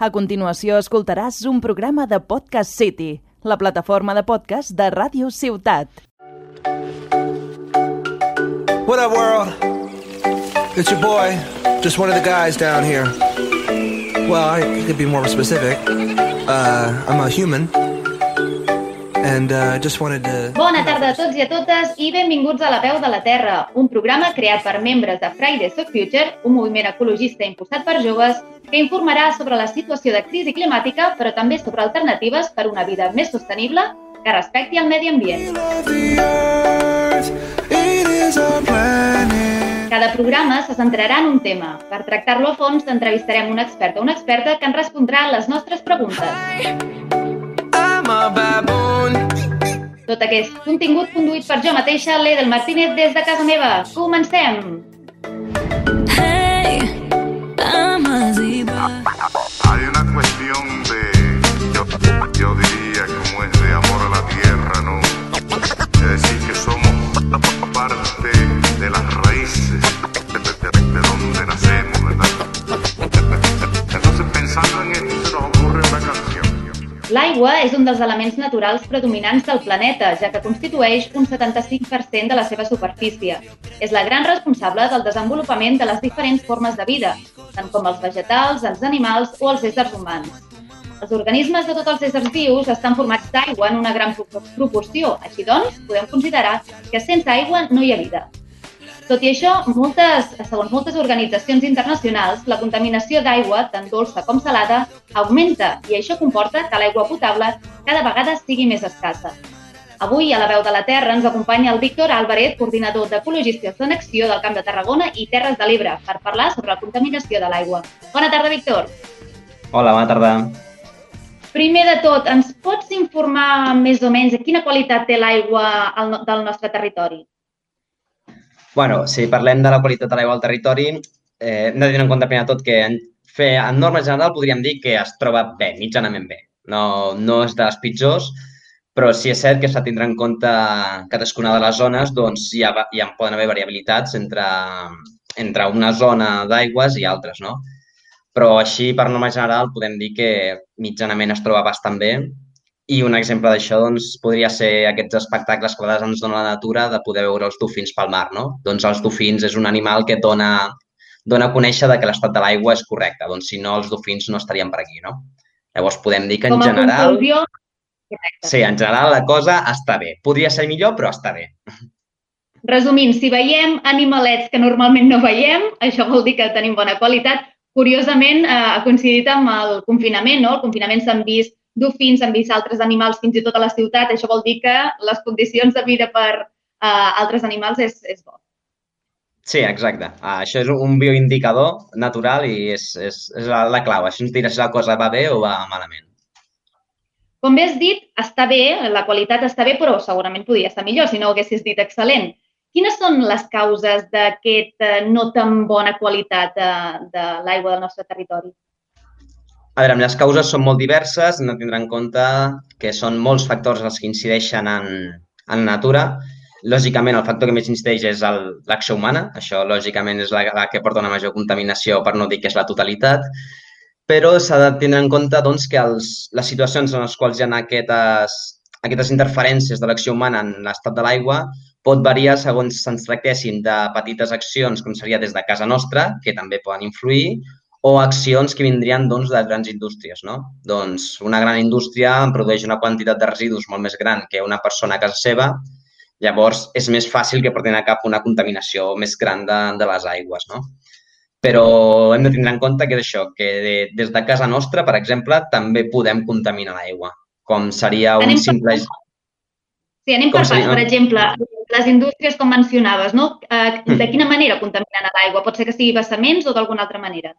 A continuació escoltaràs un programa de Podcast City, la plataforma de podcast de Ràdio Ciutat. What up, world? It's your boy, just one of the guys down here. Well, I could be more specific. Uh, I'm a human. And uh, just wanted to... Bona tarda a tots i a totes i benvinguts a La Veu de la Terra, un programa creat per membres de Fridays for Future, un moviment ecologista impulsat per joves que informarà sobre la situació de crisi climàtica, però també sobre alternatives per una vida més sostenible que respecti el medi ambient. Cada programa se centrarà en un tema. Per tractar-lo a fons, entrevistarem un expert o una experta que ens respondrà a les nostres preguntes. Tot aquest contingut conduït per jo mateixa, l'Edel Martínez, des de casa meva. Comencem! Hey, Amaziba. Hay una cuestión L'aigua és un dels elements naturals predominants del planeta, ja que constitueix un 75% de la seva superfície. És la gran responsable del desenvolupament de les diferents formes de vida, tant com els vegetals, els animals o els éssers humans. Els organismes de tots els éssers vius estan formats d'aigua en una gran pro- proporció. Així doncs, podem considerar que sense aigua no hi ha vida. Tot i això, moltes, segons moltes organitzacions internacionals, la contaminació d'aigua, tant dolça com salada, augmenta i això comporta que l'aigua potable cada vegada sigui més escassa. Avui, a la veu de la Terra, ens acompanya el Víctor Álvarez, coordinador d'Ecologistes en Acció del Camp de Tarragona i Terres de l'Ebre, per parlar sobre la contaminació de l'aigua. Bona tarda, Víctor. Hola, bona tarda. Primer de tot, ens pots informar més o menys de quina qualitat té l'aigua del nostre territori? Bueno, si parlem de la qualitat de l'aigua al territori, eh, hem de tenir en compte primer de tot que en, fer, en norma general podríem dir que es troba bé, mitjanament bé. No, no és de les pitjors, però sí és cert que s'ha de tindre en compte cadascuna de les zones, doncs hi, ha, hi poden haver variabilitats entre, entre una zona d'aigües i altres, no? Però així, per norma general, podem dir que mitjanament es troba bastant bé I un exemple d'això doncs, podria ser aquests espectacles que a vegades ens dona la natura de poder veure els dofins pel mar. No? Doncs els dofins és un animal que et dona, dona a conèixer de que l'estat de l'aigua és correcte. Doncs si no, els dofins no estarien per aquí. No? Llavors podem dir que en Com a general... conclusió, correcte. Sí, en general la cosa està bé. Podria ser millor, però està bé. Resumint, si veiem animalets que normalment no veiem, això vol dir que tenim bona qualitat. Curiosament, eh, ha coincidit amb el confinament, no? El confinament s'han vist dofins, s'han vist altres animals fins i tot a la ciutat. Això vol dir que les condicions de vida per eh, altres animals és, és bo. Sí, exacte. Ah, això és un bioindicador natural i és, és, és la, la clau. Això ens dirà si la cosa va bé o va malament. Com bé has dit, està bé, la qualitat està bé, però segurament podria estar millor si no ho haguessis dit excel·lent. Quines són les causes d'aquesta no tan bona qualitat de, de l'aigua del nostre territori? A veure, les causes són molt diverses, hem de tindre en compte que són molts factors els que incideixen en, en natura. Lògicament, el factor que més incideix és l'acció humana. Això, lògicament, és la, la que porta una major contaminació, per no dir que és la totalitat. Però s'ha de tindre en compte doncs, que els, les situacions en les quals hi ha aquestes, aquestes interferències de l'acció humana en l'estat de l'aigua pot variar segons se'ns tractessin de petites accions, com seria des de casa nostra, que també poden influir, o accions que vindrien doncs, de grans indústries. No? Doncs una gran indústria en produeix una quantitat de residus molt més gran que una persona a casa seva, llavors és més fàcil que portin a cap una contaminació més gran de, de les aigües. No? Però hem de tindre en compte que és això, que de, des de casa nostra, per exemple, també podem contaminar l'aigua, com seria un Anem per simple... Sí, anem Com per parts. Per exemple, les indústries, com mencionaves, no? Eh. De quina manera contaminen l'aigua? Pot ser que sigui vessaments o d'alguna altra manera?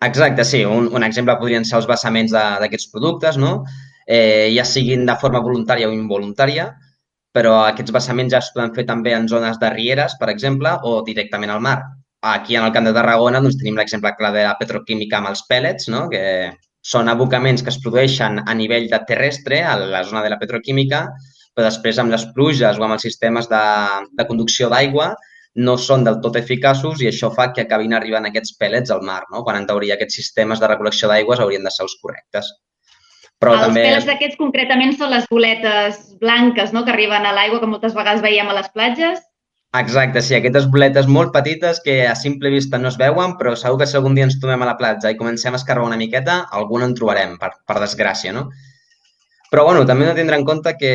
Exacte, sí. Un, un exemple podrien ser els vessaments d'aquests productes, no? Eh, ja siguin de forma voluntària o involuntària, però aquests vessaments ja es poden fer també en zones de rieres, per exemple, o directament al mar. Aquí, en el Camp de Tarragona, doncs, tenim l'exemple clar de la petroquímica amb els pèl·lets, no? que són abocaments que es produeixen a nivell de terrestre, a la zona de la petroquímica, però després amb les pluges o amb els sistemes de, de conducció d'aigua, no són del tot eficaços i això fa que acabin arribant aquests pèl·lets al mar, no? quan en teoria aquests sistemes de recol·lecció d'aigües haurien de ser els correctes. Però els també... pèls d'aquests concretament són les boletes blanques no? que arriben a l'aigua que moltes vegades veiem a les platges. Exacte, sí, aquestes boletes molt petites que a simple vista no es veuen, però segur que si algun dia ens trobem a la platja i comencem a escarbar una miqueta, alguna en trobarem, per, per desgràcia, no? Però, bueno, també hem de tindre en compte que,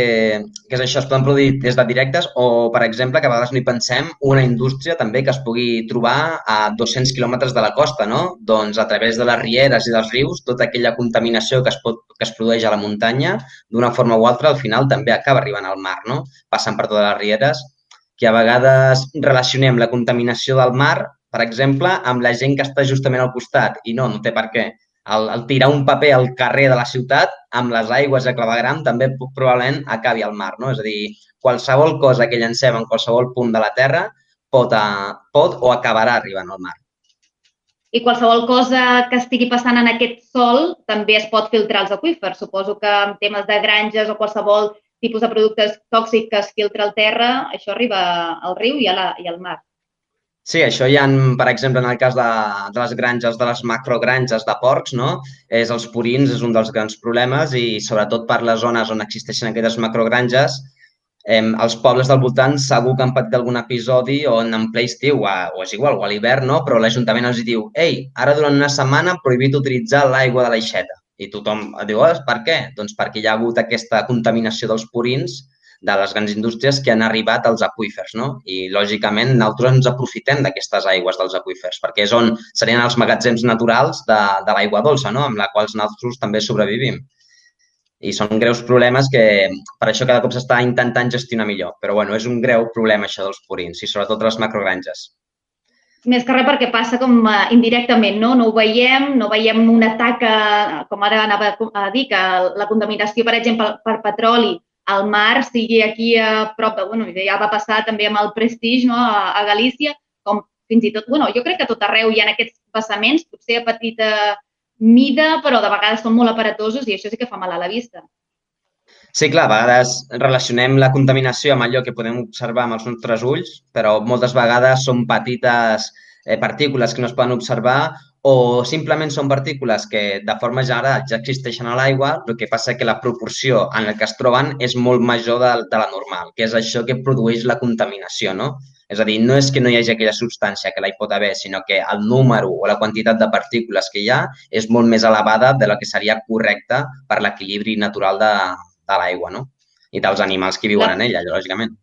que és això, es poden produir des de directes o, per exemple, que a vegades no hi pensem, una indústria també que es pugui trobar a 200 quilòmetres de la costa, no? Doncs a través de les rieres i dels rius, tota aquella contaminació que es, pot, que es produeix a la muntanya, d'una forma o altra, al final també acaba arribant al mar, no? Passant per totes les rieres que a vegades relacionem la contaminació del mar, per exemple, amb la gent que està justament al costat. I no, no té per què. El, el tirar un paper al carrer de la ciutat amb les aigües de clavegram també probablement acabi al mar. No? És a dir, qualsevol cosa que llancem en qualsevol punt de la Terra pot, a, pot o acabarà arribant al mar. I qualsevol cosa que estigui passant en aquest sol també es pot filtrar als aquífers. Suposo que en temes de granges o qualsevol tipus de productes tòxics que es filtra al terra, això arriba al riu i, a la, i al mar. Sí, això hi ha, per exemple, en el cas de, de les granges, de les macrogranges de porcs, no? és els purins, és un dels grans problemes i sobretot per les zones on existeixen aquestes macrogranges, eh, els pobles del voltant segur que han patit algun episodi on en ple estiu, o, o és igual, o a l'hivern, no? però l'Ajuntament els diu ei, ara durant una setmana prohibit utilitzar l'aigua de l'aixeta. I tothom diu, oh, per què? Doncs perquè hi ha hagut aquesta contaminació dels purins de les grans indústries que han arribat als aqüífers, no? I, lògicament, nosaltres ens aprofitem d'aquestes aigües dels aqüífers, perquè és on serien els magatzems naturals de, de l'aigua dolça, no? Amb la qual nosaltres també sobrevivim. I són greus problemes que per això cada cop s'està intentant gestionar millor. Però, bueno, és un greu problema això dels purins i sobretot les macrogranges més que res perquè passa com uh, indirectament, no? No ho veiem, no veiem una taca, com ara anava a dir, que la contaminació, per exemple, per petroli al mar sigui aquí a prop de, bueno, ja va passar també amb el Prestige, no?, a, a Galícia, com fins i tot, bueno, jo crec que tot arreu hi ha aquests passaments, potser a petita mida, però de vegades són molt aparatosos i això sí que fa mal a la vista. Sí, clar, a vegades relacionem la contaminació amb allò que podem observar amb els nostres ulls, però moltes vegades són petites eh, partícules que no es poden observar o simplement són partícules que de forma general ja existeixen a l'aigua, el que passa que la proporció en la que es troben és molt major de, de la normal, que és això que produeix la contaminació, no? És a dir, no és que no hi hagi aquella substància que la hi pot haver, sinó que el número o la quantitat de partícules que hi ha és molt més elevada de la que seria correcta per l'equilibri natural de, de l'aigua, no? I dels animals que viuen en ella, lògicament.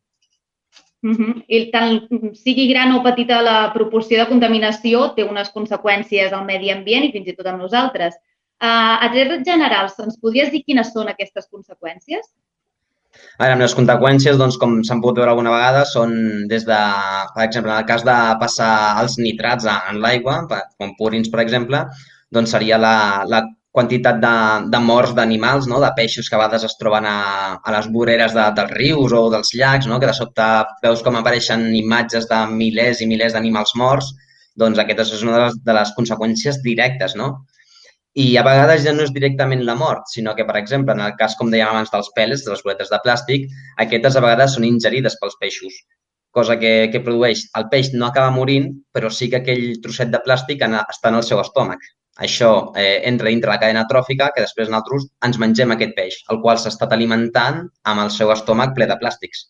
Uh -huh. I tant sigui gran o petita la proporció de contaminació, té unes conseqüències al medi ambient i fins i tot amb nosaltres. Uh, a trets generals, ens podries dir quines són aquestes conseqüències? A veure, amb les conseqüències, doncs, com s'han pogut veure alguna vegada, són des de, per exemple, en el cas de passar els nitrats en l'aigua, com purins, per exemple, doncs seria la, la quantitat de, de morts d'animals, no? de peixos que a vegades es troben a, a les voreres de, dels rius o dels llacs, no? que de sobte veus com apareixen imatges de milers i milers d'animals morts, doncs aquesta és una de les, de les conseqüències directes, no? I a vegades ja no és directament la mort, sinó que, per exemple, en el cas, com dèiem abans, dels pèls, de les boletes de plàstic, aquestes a vegades són ingerides pels peixos, cosa que, que produeix el peix no acaba morint, però sí que aquell trosset de plàstic està en el seu estómac. Això eh, entra dintre la cadena tròfica que després nosaltres ens mengem aquest peix, el qual s'ha estat alimentant amb el seu estómac ple de plàstics.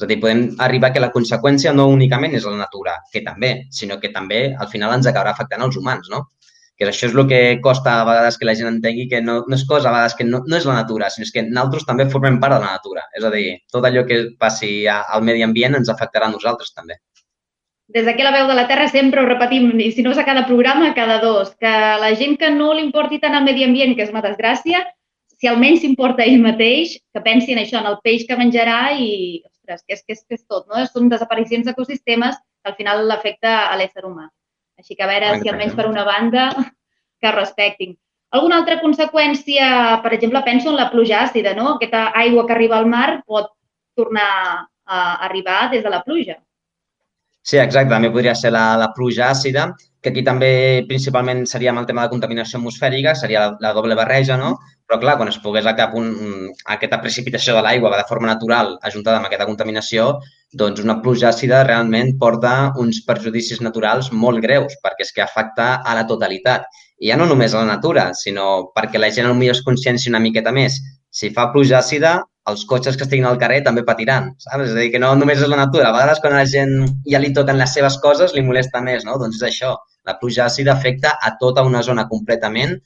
És a dir, podem arribar que la conseqüència no únicament és la natura, que també, sinó que també al final ens acabarà afectant als humans, no? Que això és el que costa a vegades que la gent entengui que no, no és cosa a vegades que no, no és la natura, sinó que nosaltres també formem part de la natura. És a dir, tot allò que passi al medi ambient ens afectarà a nosaltres també des d'aquí la veu de la Terra sempre ho repetim, i si no és a cada programa, a cada dos, que la gent que no li importi tant el medi ambient, que és una desgràcia, si almenys s'importa ell mateix, que pensi en això, en el peix que menjarà i, ostres, que és, que és, que és tot, no? Són desaparicions d'ecosistemes que al final l'afecta a l'ésser humà. Així que a veure si almenys per una banda que respectin. Alguna altra conseqüència, per exemple, penso en la pluja àcida, no? Aquesta aigua que arriba al mar pot tornar a arribar des de la pluja. Sí, exacte. També podria ser la, la pluja àcida, que aquí també principalment seria amb el tema de contaminació atmosfèrica, seria la, la doble barreja, no? Però clar, quan es pogués a cap un, aquesta precipitació de l'aigua de forma natural ajuntada amb aquesta contaminació, doncs una pluja àcida realment porta uns perjudicis naturals molt greus, perquè és que afecta a la totalitat. I ja no només a la natura, sinó perquè la gent potser es consciència una miqueta més. Si fa pluja àcida, els cotxes que estiguin al carrer també patiran, saps? És a dir, que no només és la natura. A vegades quan a la gent ja li toquen les seves coses li molesta més, no? Doncs és això. La pluja àcida afecta a tota una zona completament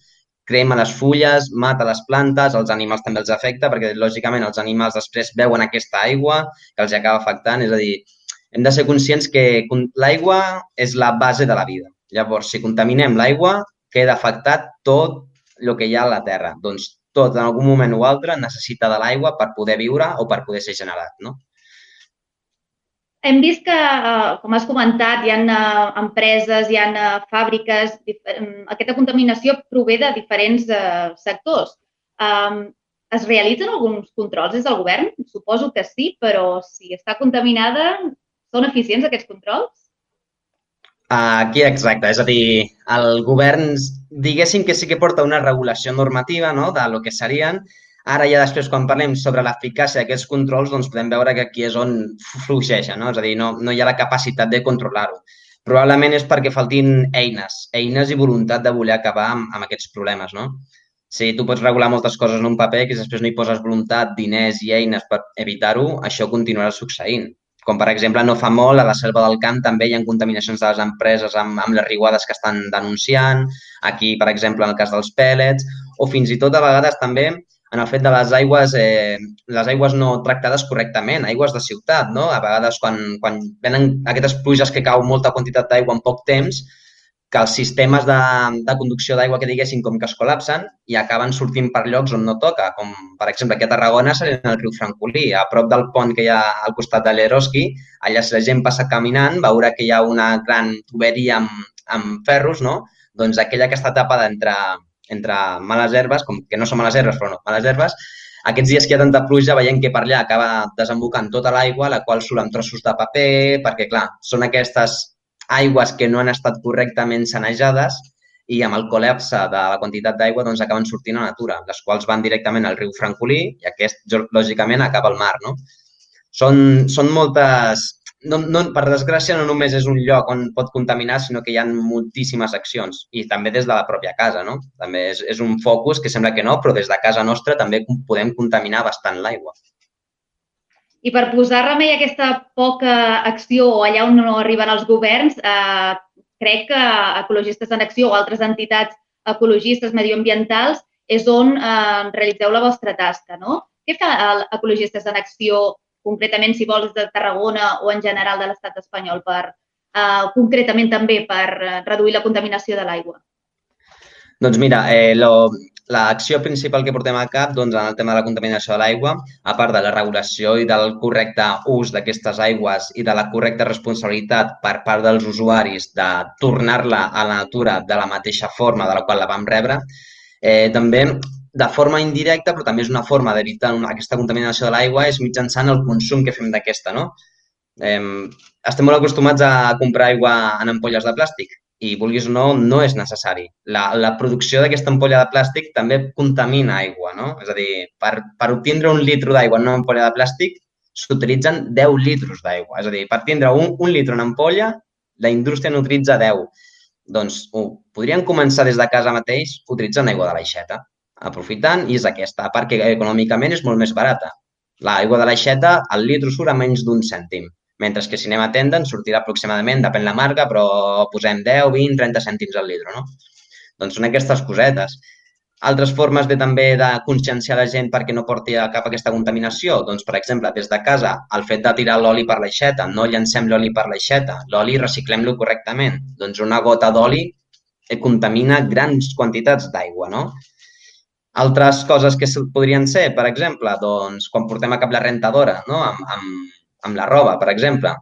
crema les fulles, mata les plantes, els animals també els afecta, perquè lògicament els animals després veuen aquesta aigua que els acaba afectant. És a dir, hem de ser conscients que l'aigua és la base de la vida. Llavors, si contaminem l'aigua, queda afectat tot el que hi ha a la Terra. Doncs tot, en algun moment o altre, necessita de l'aigua per poder viure o per poder ser generat. No? Hem vist que, eh, com has comentat, hi ha eh, empreses, hi ha eh, fàbriques, aquesta contaminació prové de diferents sectors. Es realitzen alguns controls des del govern? Suposo que sí, però si està contaminada, són eficients aquests controls? Aquí exacte, és a dir, el govern, diguéssim que sí que porta una regulació normativa no? de lo que serien, Ara ja després, quan parlem sobre l'eficàcia d'aquests controls, doncs podem veure que aquí és on fluixeja, no? És a dir, no, no hi ha la capacitat de controlar-ho. Probablement és perquè faltin eines, eines i voluntat de voler acabar amb, amb aquests problemes, no? Si tu pots regular moltes coses en un paper que després no hi poses voluntat, diners i eines per evitar-ho, això continuarà succeint. Com, per exemple, no fa molt, a la selva del camp també hi ha contaminacions de les empreses amb, amb les riuades que estan denunciant, aquí, per exemple, en el cas dels pèl·lets, o fins i tot a vegades també en el fet de les aigües, eh, les aigües no tractades correctament, aigües de ciutat, no? A vegades quan, quan venen aquestes pluges que cau molta quantitat d'aigua en poc temps, que els sistemes de, de conducció d'aigua que diguéssim com que es col·lapsen i acaben sortint per llocs on no toca, com per exemple aquí a Tarragona seria el riu Francolí, a prop del pont que hi ha al costat de l'Eroski, allà si la gent passa caminant veurà que hi ha una gran tuberia amb, amb ferros, no? Doncs aquella que està tapada entre, entre males herbes, com que no són males herbes, però no, males herbes, aquests dies que hi ha tanta pluja veiem que per allà acaba desembocant tota l'aigua, la qual surt amb trossos de paper, perquè, clar, són aquestes aigües que no han estat correctament sanejades i amb el col·lapse de la quantitat d'aigua doncs, acaben sortint a natura, les quals van directament al riu Francolí i aquest, lògicament, acaba al mar. No? Són, són moltes, no, no, per desgràcia, no només és un lloc on pot contaminar, sinó que hi ha moltíssimes accions i també des de la pròpia casa, no? També és, és un focus que sembla que no, però des de casa nostra també podem contaminar bastant l'aigua. I per posar remei a aquesta poca acció o allà on no arriben els governs, eh, crec que Ecologistes en Acció o altres entitats ecologistes medioambientals és on eh, realitzeu la vostra tasca, no? Què fa Ecologistes en Acció concretament si vols de Tarragona o en general de l'estat espanyol, per, eh, concretament també per eh, reduir la contaminació de l'aigua? Doncs mira, eh, lo, l'acció principal que portem a cap doncs, en el tema de la contaminació de l'aigua, a part de la regulació i del correcte ús d'aquestes aigües i de la correcta responsabilitat per part dels usuaris de tornar-la a la natura de la mateixa forma de la qual la vam rebre, eh, també de forma indirecta, però també és una forma d'evitar aquesta contaminació de l'aigua, és mitjançant el consum que fem d'aquesta, no? Eh, estem molt acostumats a comprar aigua en ampolles de plàstic i, vulguis o no, no és necessari. La, la producció d'aquesta ampolla de plàstic també contamina aigua, no? És a dir, per, per obtindre un litre d'aigua en una ampolla de plàstic s'utilitzen 10 litres d'aigua. És a dir, per tindre un, un litre en ampolla, la indústria n'utilitza 10. Doncs uh, podrien començar des de casa mateix utilitzant aigua de l'aixeta aprofitant i és aquesta, perquè econòmicament és molt més barata. L'aigua de l'aixeta, el litro surt a menys d'un cèntim, mentre que si anem a tenda ens sortirà aproximadament, depèn la marca, però posem 10, 20, 30 cèntims al litro, no? Doncs són aquestes cosetes. Altres formes de també de conscienciar la gent perquè no porti a cap aquesta contaminació, doncs, per exemple, des de casa, el fet de tirar l'oli per l'aixeta, no llancem l'oli per l'aixeta, l'oli reciclem-lo correctament. Doncs una gota d'oli contamina grans quantitats d'aigua, no? Altres coses que podrien ser, per exemple, doncs, quan portem a cap la rentadora no? amb, amb, amb la roba, per exemple.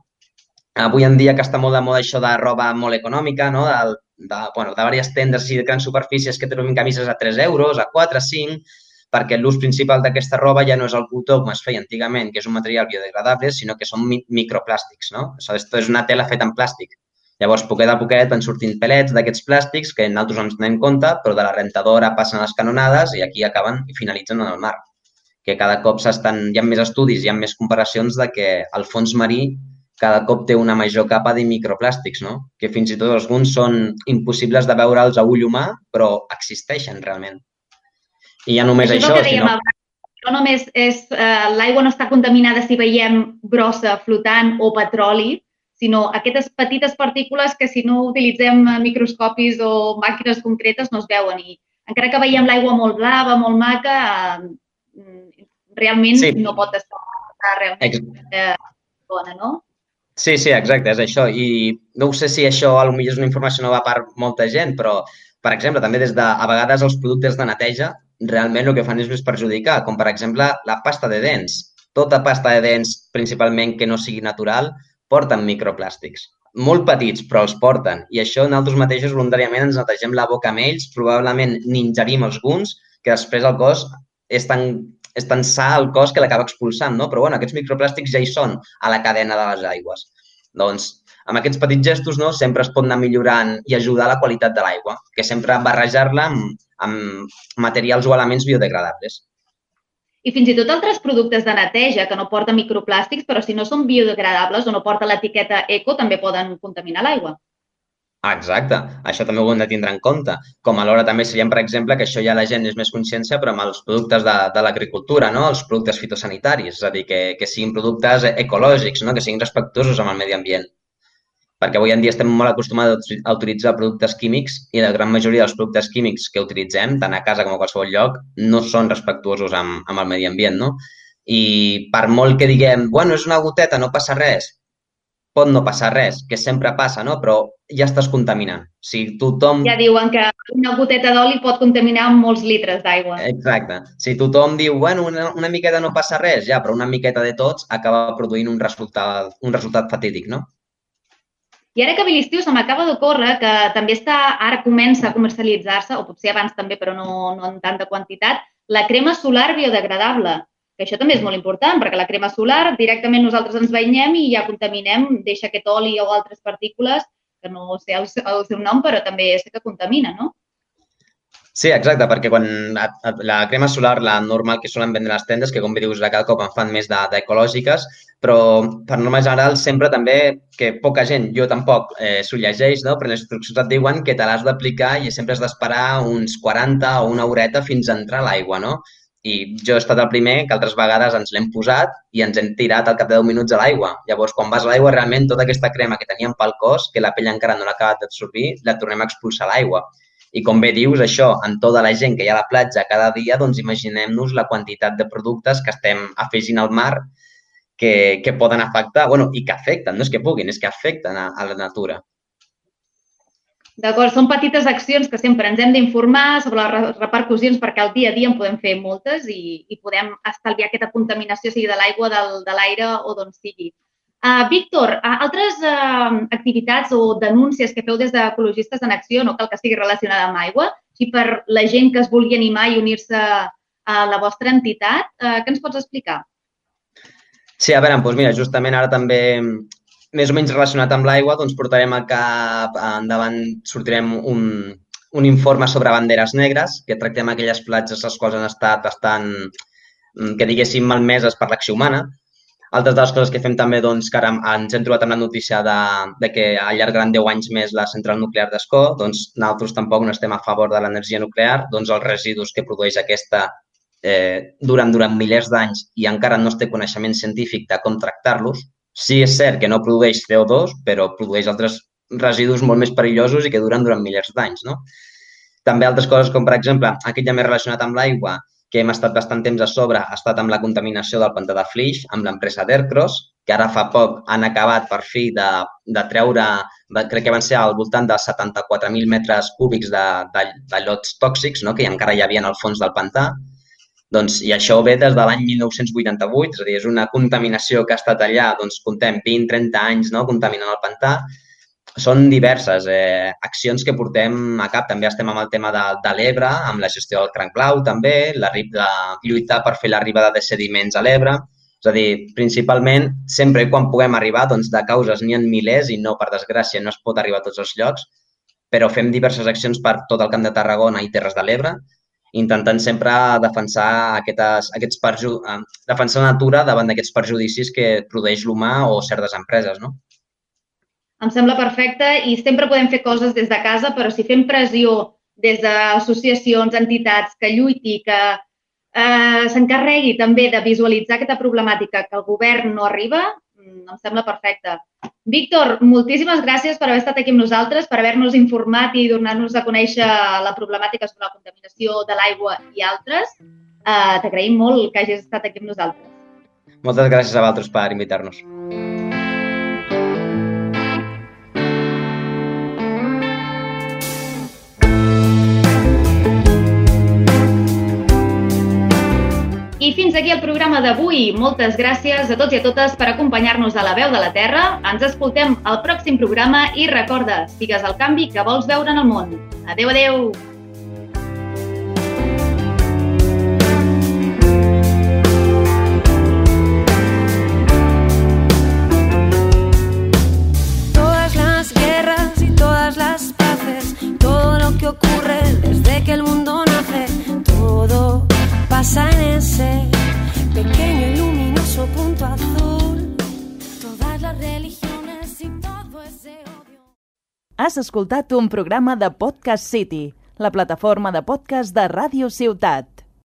Avui en dia que està molt de moda això de roba molt econòmica, no? de, de, bueno, de diverses tendes i de grans superfícies que tenen camises a 3 euros, a 4, a 5, perquè l'ús principal d'aquesta roba ja no és el cotó com es feia antigament, que és un material biodegradable, sinó que són microplàstics. No? Això és una tela feta en plàstic. Llavors, poquet a poquet van sortint pelets d'aquests plàstics que nosaltres no ens tenim en compte, però de la rentadora passen a les canonades i aquí acaben i finalitzen en el mar. Que cada cop s'estan, hi ha més estudis, hi ha més comparacions de que el fons marí cada cop té una major capa de microplàstics, no? que fins i tot alguns són impossibles de veure'ls a ull humà, però existeixen realment. I ja només Això això, sinó... No només és, eh, l'aigua no està contaminada si veiem brossa, flotant o petroli, sinó aquestes petites partícules que si no utilitzem eh, microscopis o màquines concretes no es veuen. I encara que veiem l'aigua molt blava, molt maca, eh, realment Sí. no pot estar, realment eh, bona, no? Sí, sí, exacte, és això. I no ho sé si això a lo millor és una informació nova per molta gent, però, per exemple, també des de, a vegades els productes de neteja realment el que fan és més perjudicar, com per exemple la pasta de dents. Tota pasta de dents, principalment que no sigui natural, porten microplàstics. Molt petits, però els porten. I això nosaltres mateixos voluntàriament ens netegem la boca amb ells, probablement n'ingerim alguns, que després el cos és tan, és tan sa el cos que l'acaba expulsant, no? Però bueno, aquests microplàstics ja hi són a la cadena de les aigües. Doncs amb aquests petits gestos no, sempre es pot anar millorant i ajudar la qualitat de l'aigua, que sempre barrejar-la amb, amb materials o elements biodegradables. I fins i tot altres productes de neteja que no porten microplàstics, però si no són biodegradables o no porten l'etiqueta eco, també poden contaminar l'aigua. Ah, exacte. Això també ho hem de tindre en compte. Com alhora també serien, per exemple, que això ja la gent és més consciència, però amb els productes de, de l'agricultura, no? els productes fitosanitaris, és a dir, que, que siguin productes ecològics, no? que siguin respectuosos amb el medi ambient. Perquè avui en dia estem molt acostumats a utilitzar productes químics i la gran majoria dels productes químics que utilitzem, tant a casa com a qualsevol lloc, no són respectuosos amb, amb el medi ambient. No? I per molt que diguem, bueno, és una goteta, no passa res, pot no passar res, que sempre passa, no? però ja estàs contaminant. Sigui, tothom... Ja diuen que una goteta d'oli pot contaminar molts litres d'aigua. Exacte. Si tothom diu, bueno, una, una miqueta no passa res, ja, però una miqueta de tots acaba produint un resultat, un resultat fatídic, no? I ara que ve l'estiu se m'acaba d'ocórrer que també està, ara comença a comercialitzar-se, o potser abans també, però no, no en tanta quantitat, la crema solar biodegradable. Que això també és molt important, perquè la crema solar directament nosaltres ens banyem i ja contaminem, deixa aquest oli o altres partícules, que no sé el, el seu nom, però també sé que contamina, no? Sí, exacte, perquè quan la crema solar, la normal que solen vendre les tendes, que com bé dius, de cada cop en fan més de- d'ecològiques, però per norma general sempre també, que poca gent, jo tampoc, eh, s'ho llegeix, no? però les instruccions et diuen que te l'has d'aplicar i sempre has d'esperar uns 40 o una horeta fins a entrar l'aigua, no? I jo he estat el primer que altres vegades ens l'hem posat i ens hem tirat al cap de 10 minuts a l'aigua. Llavors, quan vas a l'aigua, realment tota aquesta crema que teníem pel cos, que la pell encara no l'ha acabat d'absorbir, la tornem a expulsar a l'aigua. I com bé dius, això, en tota la gent que hi ha a la platja cada dia, doncs imaginem-nos la quantitat de productes que estem afegint al mar que, que poden afectar, bueno, i que afecten, no és que puguin, és que afecten a, a la natura. D'acord, són petites accions que sempre ens hem d'informar sobre les re- repercussions perquè al dia a dia en podem fer moltes i, i podem estalviar aquesta contaminació, sigui de l'aigua, de l'aire o d'on sigui. Uh, Víctor, uh, altres uh, activitats o denúncies que feu des d'Ecologistes en Acció, no cal que sigui relacionada amb aigua, si per la gent que es vulgui animar i unir-se a la vostra entitat, uh, què ens pots explicar? Sí, a veure, doncs mira, justament ara també, més o menys relacionat amb l'aigua, doncs portarem a cap, endavant sortirem un, un informe sobre banderes negres, que tractem aquelles platges les quals han estat bastant, mm, que diguéssim, malmeses per l'acció humana. Altres de les coses que fem també, doncs, que ara ens hem trobat amb la notícia de, de que allargaran 10 anys més la central nuclear d'Escó, doncs nosaltres tampoc no estem a favor de l'energia nuclear, doncs els residus que produeix aquesta eh, duren durant milers d'anys i encara no es té coneixement científic de com tractar-los. Sí, és cert que no produeix CO2, però produeix altres residus molt més perillosos i que duren durant milers d'anys, no? També altres coses com, per exemple, aquest ja més relacionat amb l'aigua, que hem estat bastant temps a sobre, ha estat amb la contaminació del pantà de Flix, amb l'empresa d'Aircross, que ara fa poc han acabat per fi de, de treure, de, crec que van ser al voltant dels 74.000 metres cúbics de, de, de llots tòxics, no? que encara hi havia al fons del pantà. Doncs, I això ve des de l'any 1988, és a dir, és una contaminació que ha estat allà, doncs comptem 20-30 anys no? contaminant el pantà. Són diverses eh, accions que portem a cap. També estem amb el tema de, de l'Ebre, amb la gestió del cranc blau també, la, la, lluitar per fer l'arribada de sediments a l'Ebre. És a dir, principalment, sempre quan puguem arribar, doncs de causes n'hi ha milers i no, per desgràcia, no es pot arribar a tots els llocs, però fem diverses accions per tot el Camp de Tarragona i Terres de l'Ebre, intentant sempre defensar aquestes, aquests perju eh, defensar la natura davant d'aquests perjudicis que produeix l'humà o certes empreses, no? Em sembla perfecte i sempre podem fer coses des de casa, però si fem pressió des d'associacions, entitats, que lluiti, que eh, s'encarregui també de visualitzar aquesta problemàtica que el govern no arriba, em sembla perfecte. Víctor, moltíssimes gràcies per haver estat aquí amb nosaltres, per haver-nos informat i donar-nos a conèixer la problemàtica sobre la contaminació de l'aigua i altres. Eh, T'agraïm molt que hagis estat aquí amb nosaltres. Moltes gràcies a vosaltres per invitar-nos. I fins aquí el programa d'avui. Moltes gràcies a tots i a totes per acompanyar-nos a la veu de la Terra. Ens escoltem al pròxim programa i recorda, sigues el canvi que vols veure en el món. Adeu, adeu! Todas las guerras y todas las paces, todo lo que ocurre desde que el mundo todo pasa en ese pequeño y luminoso punto azul. Todas las religiones y todo ese odio. Has escoltat un programa de Podcast City, la plataforma de podcast de Ràdio Ciutat.